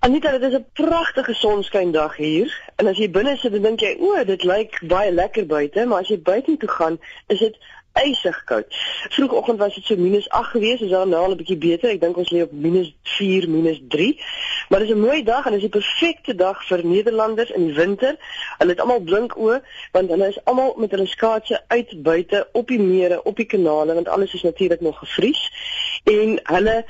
Anita, dit is 'n pragtige sonskyndag hier. En as jy binne sit, dan dink jy, "O, dit lyk baie lekker buite," maar as jy buite toe gaan, is dit ysig koud. Vroegoggend was dit so -8 geweest, is daarna al 'n bietjie beter. Ek dink ons lê op -4, -3. Maar dit is 'n mooi dag en dit is die perfekte dag vir Nederlanders in die winter. Hulle het almal blink oë want hulle is almal met hulle skaatse uit buite op die mere, op die kanale want alles is natuurlik nog gevries. En hulle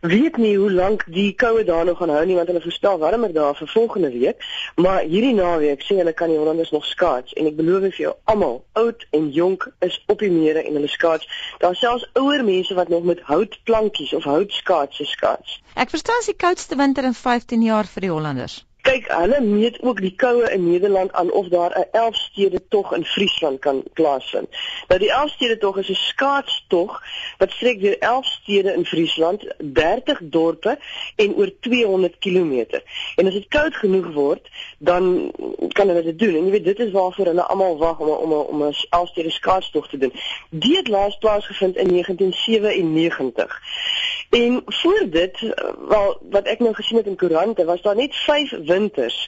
weet nie hoe lank die koue daar nog gaan hou nie want hulle voorspel warmer dae vir volgende week, maar hierdie naweek sê hulle kan die Hollanders nog skaats en ek beloof vir jou almal, oud en jonk is op die mere en hulle skaats. Daar selfs ouer mense wat nog met houtplankies of houtskaatse skaats. Ek verstaan as die koudste winter in 15 jaar vir die Hollanders. Kyk, hulle meet ook die koue in Nederland aan of daar 'n 11 stede tog in Friesland kan plaasvind. Nou die 11 stede tog is 'n skaatstog wat strek deur 11 stede in Friesland, 30 dorpe en oor 200 km. En as dit koud genoeg word, dan kan hulle dit doen. En jy weet dit is waarvoor hulle almal wag om om om 'n 11 stede skaatstog te doen. Dit het laas plaasgevind in 1997. En voor dit, wel wat ek nou gesien het in koerante, was daar net 5 winters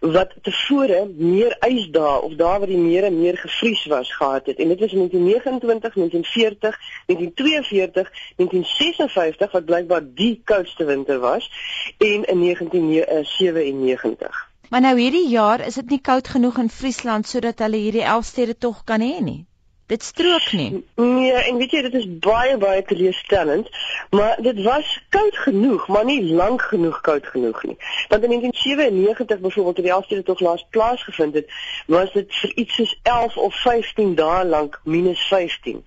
wat tevore meer ysdae of daar waar die mere meer gevries was gehad het en dit was in 1929, 1940, 1942, 1956 wat blykbaar die koudste winter was en in 1997. Maar nou hierdie jaar is dit nie koud genoeg in Friesland sodat hulle hierdie 11 stede tog kan hê nie. Dit strook nie. Nee, en weet jy, dit is baie baie teleurstellend, maar dit was koud genoeg, maar nie lank genoeg koud genoeg nie. Want in 1997 byvoorbeeld toe die afstede tog laas plaasgevind het, was dit vir iets soos 11 of 15 dae lank -15.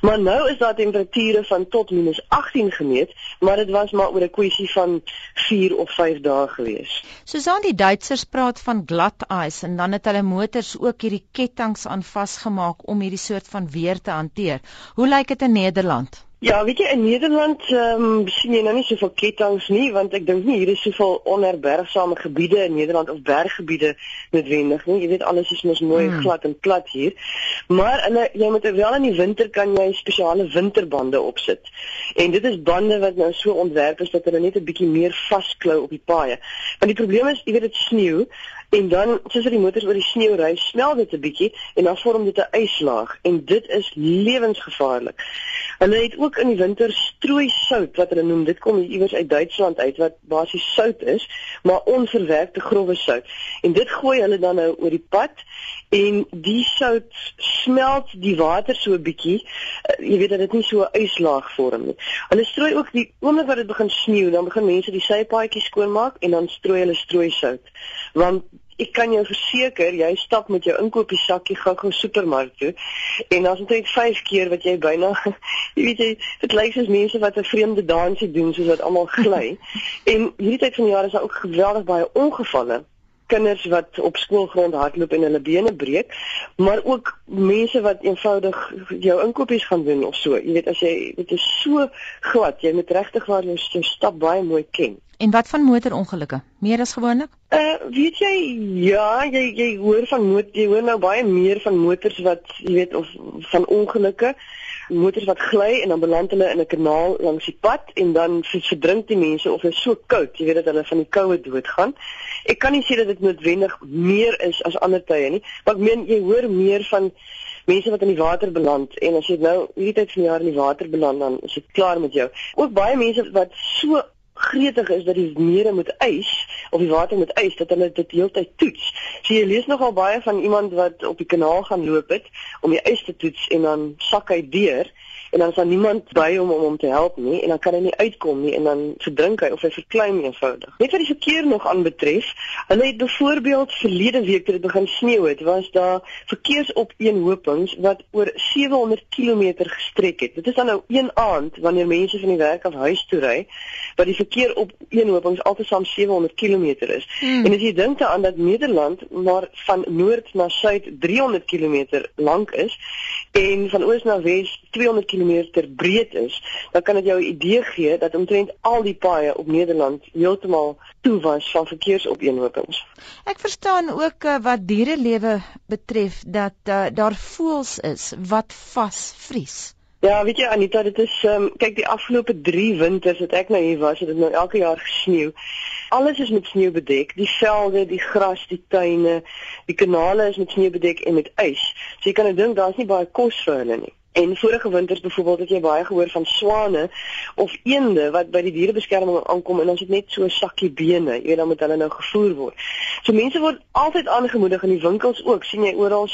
Maar nou is daar temperature van tot -18 gemeet, maar dit was maar oor 'n kwessie van 4 of 5 dae gewees. Soos aan die Duitsers praat van glad ice en dan het hulle motors ook hierdie ketTINGS aan vasgemaak om hierdie soort van weer te hanteer. Hoe lyk dit in Nederland? Ja, weet jy in Nederland ehm um, sien jy nou nie soveel ketTINGS nie want ek dink nie hier is soveel onherbergsame gebiede in Nederland of berggebiede noodwendig nie. Jy weet alles is mos mooi hmm. glad en plat hier. Maar hulle jy moet wel in die winter kan jy spesiale winterbande opsit. En dit is bande wat nou so ontwerp is dat hulle net 'n bietjie meer vasklou op die paaie. Want die probleem is, jy weet dit sneeu en dan soos die motors oor die sneeu ry, smel dit 'n bietjie en dan vorm dit 'n yslaag en dit is lewensgevaarlik. Hulle het ook in die winter strooi sout wat hulle noem, dit kom iewers uit Duitsland uit wat basies sout is, maar onverwerkte grouwe sout. En dit gooi hulle dan nou oor die pad en die sout smelt die water so 'n bietjie. Uh, jy weet dat dit nie so 'n yslaag vorm nie. Hulle strooi ook die oomblik wat dit begin sneeu, dan begin mense die sypaadjies skoonmaak en dan strooi hulle strooi sout. Want ek kan jou verseker, jy stap met jou inkopiesakkie gou-gou supermark toe en dan het jy 5 keer wat jy byna jy weet jy dit lyk soos mense wat 'n vreemde dansie doen soos wat almal gly. en hierdie tyd van die jaar is daar ook geweldig baie ongevalle kinders wat op skoolgrond hardloop en hulle bene breek, maar ook mense wat eenvoudig jou inkopies gaan doen of so. Jy weet as jy dit is so glad, jy moet regtig waar jou, jou stap baie mooi ken. En wat van motorongelukke? Meer as gewoonlik? Uh weet jy ja, jy jy hoor van motor, jy hoor nou baie meer van motors wat jy weet of van ongelukke motors wat gly en dan beland hulle in 'n kanaal langs die pad en dan verdrink die mense of is so koud, jy weet dat hulle van die koue doodgaan. Ek kan nie sê dat dit noodwendig meer is as ander tye nie, maar ek meen jy hoor meer van mense wat in die water beland en as jy nou hierdie tyd van die jaar in die water beland dan is dit klaar met jou. Ook baie mense wat so gretig is dat die mere moet eis of die water moet eis dat hulle dit heeltyd toets. So jy lees nogal baie van iemand wat op die kanaal gaan loop het om die eis te toets en dan sak hy deur en dan is daar niemand by hom om hom te help nie en dan kan hy nie uitkom nie en dan verdrink hy of hy verklein eenvoudig. Net wat die verkeer nog aanbetref, hulle het byvoorbeeld verlede week toe dit begin sneeu het, was daar verkeersopeenhopings wat oor 700 km gestrek het. Dit is dan nou een aand wanneer mense van die werk af huis toe ry, wat die verkeer op eenhopings altesaam 700 km is. Hmm. En as jy dink daaraan dat Nederland maar van noord na suid 300 km lank is en van oos na wes 200 km breed is, dan kan dit jou 'n idee gee dat omtrent al die paaie op Nederland heeltemal toe was van verkeersopeenhopings. Ek verstaan ook uh, wat dierelewe betref dat uh, daar voëls is wat vasvries. Ja, weet jy Anita, dit is ehm um, kyk die afgelope 3 winters wat ek nou hier was, het dit nou elke jaar gesneeu. Alles is met sneeu bedek, die velde, die gras, die tuine, die kanale is met sneeu bedek en met ys. So jy kan nou dink daar's nie baie kos vir hulle nie. En vorige winters byvoorbeeld het jy baie gehoor van swane of eende wat by die dierebeskerming aankom en ons het net so 'n sakkie bene, jy weet dan moet hulle nou gevoer word. So mense word altyd aangemoedig in die winkels ook, sien jy oral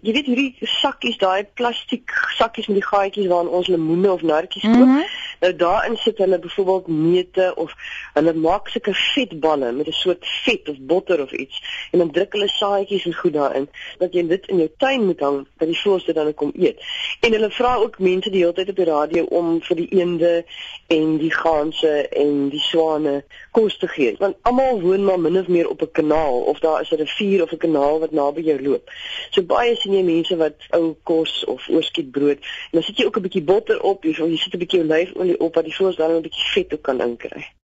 jy weet hierdie sakkies, daai plastiek sakkies met die gaatjies waarin ons lemoene of nartjies koop. Mm -hmm. Nou daarin sit hulle byvoorbeeld neute of hulle maak sulke vetballe met 'n soort vet of botter of iets en dan druk hulle saaitjies en goed daarin dat jy dit in jou tuin moet hang dat die voëls dit dan kom eet. En hulle vra ook mense die hele tyd op die radio om vir die eende en die ganse en die swane kos te gee want almal woon maar min of meer op 'n kanaal of daar is 'n rivier of 'n kanaal wat naby jou loop. So baie sien jy mense wat ou kos of oorskietbrood en dan sit jy ook 'n bietjie botter op, jy, jy sit 'n bietjie olyfolie op dat die dan 'n bietjie vet ook kan inkry.